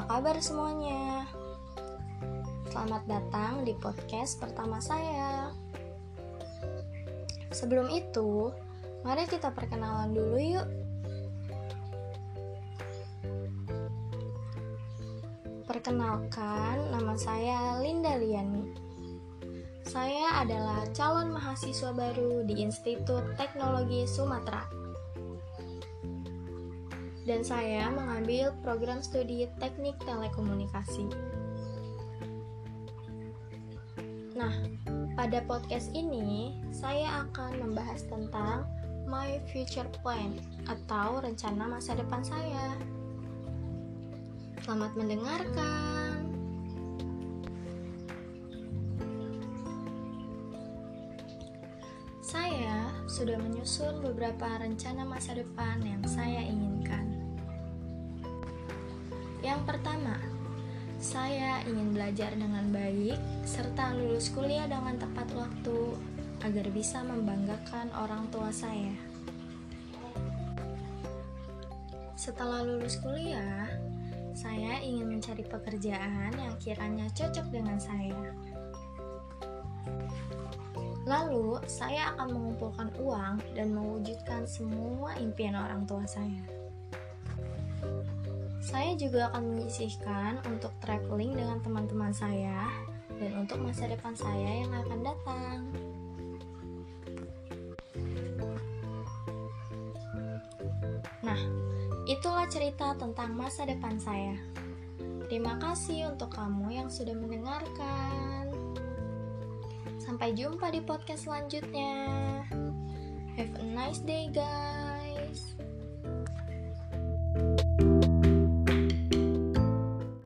kabar semuanya? Selamat datang di podcast pertama saya. Sebelum itu, mari kita perkenalan dulu yuk. Perkenalkan, nama saya Linda Liani. Saya adalah calon mahasiswa baru di Institut Teknologi Sumatera dan saya mengambil program studi Teknik Telekomunikasi. Nah, pada podcast ini saya akan membahas tentang my future plan atau rencana masa depan saya. Selamat mendengarkan. Saya sudah menyusun beberapa rencana masa depan yang saya Yang pertama, saya ingin belajar dengan baik serta lulus kuliah dengan tepat waktu agar bisa membanggakan orang tua saya. Setelah lulus kuliah, saya ingin mencari pekerjaan yang kiranya cocok dengan saya. Lalu, saya akan mengumpulkan uang dan mewujudkan semua impian orang tua saya. Saya juga akan menyisihkan untuk traveling dengan teman-teman saya dan untuk masa depan saya yang akan datang. Nah, itulah cerita tentang masa depan saya. Terima kasih untuk kamu yang sudah mendengarkan. Sampai jumpa di podcast selanjutnya. Have a nice day, guys.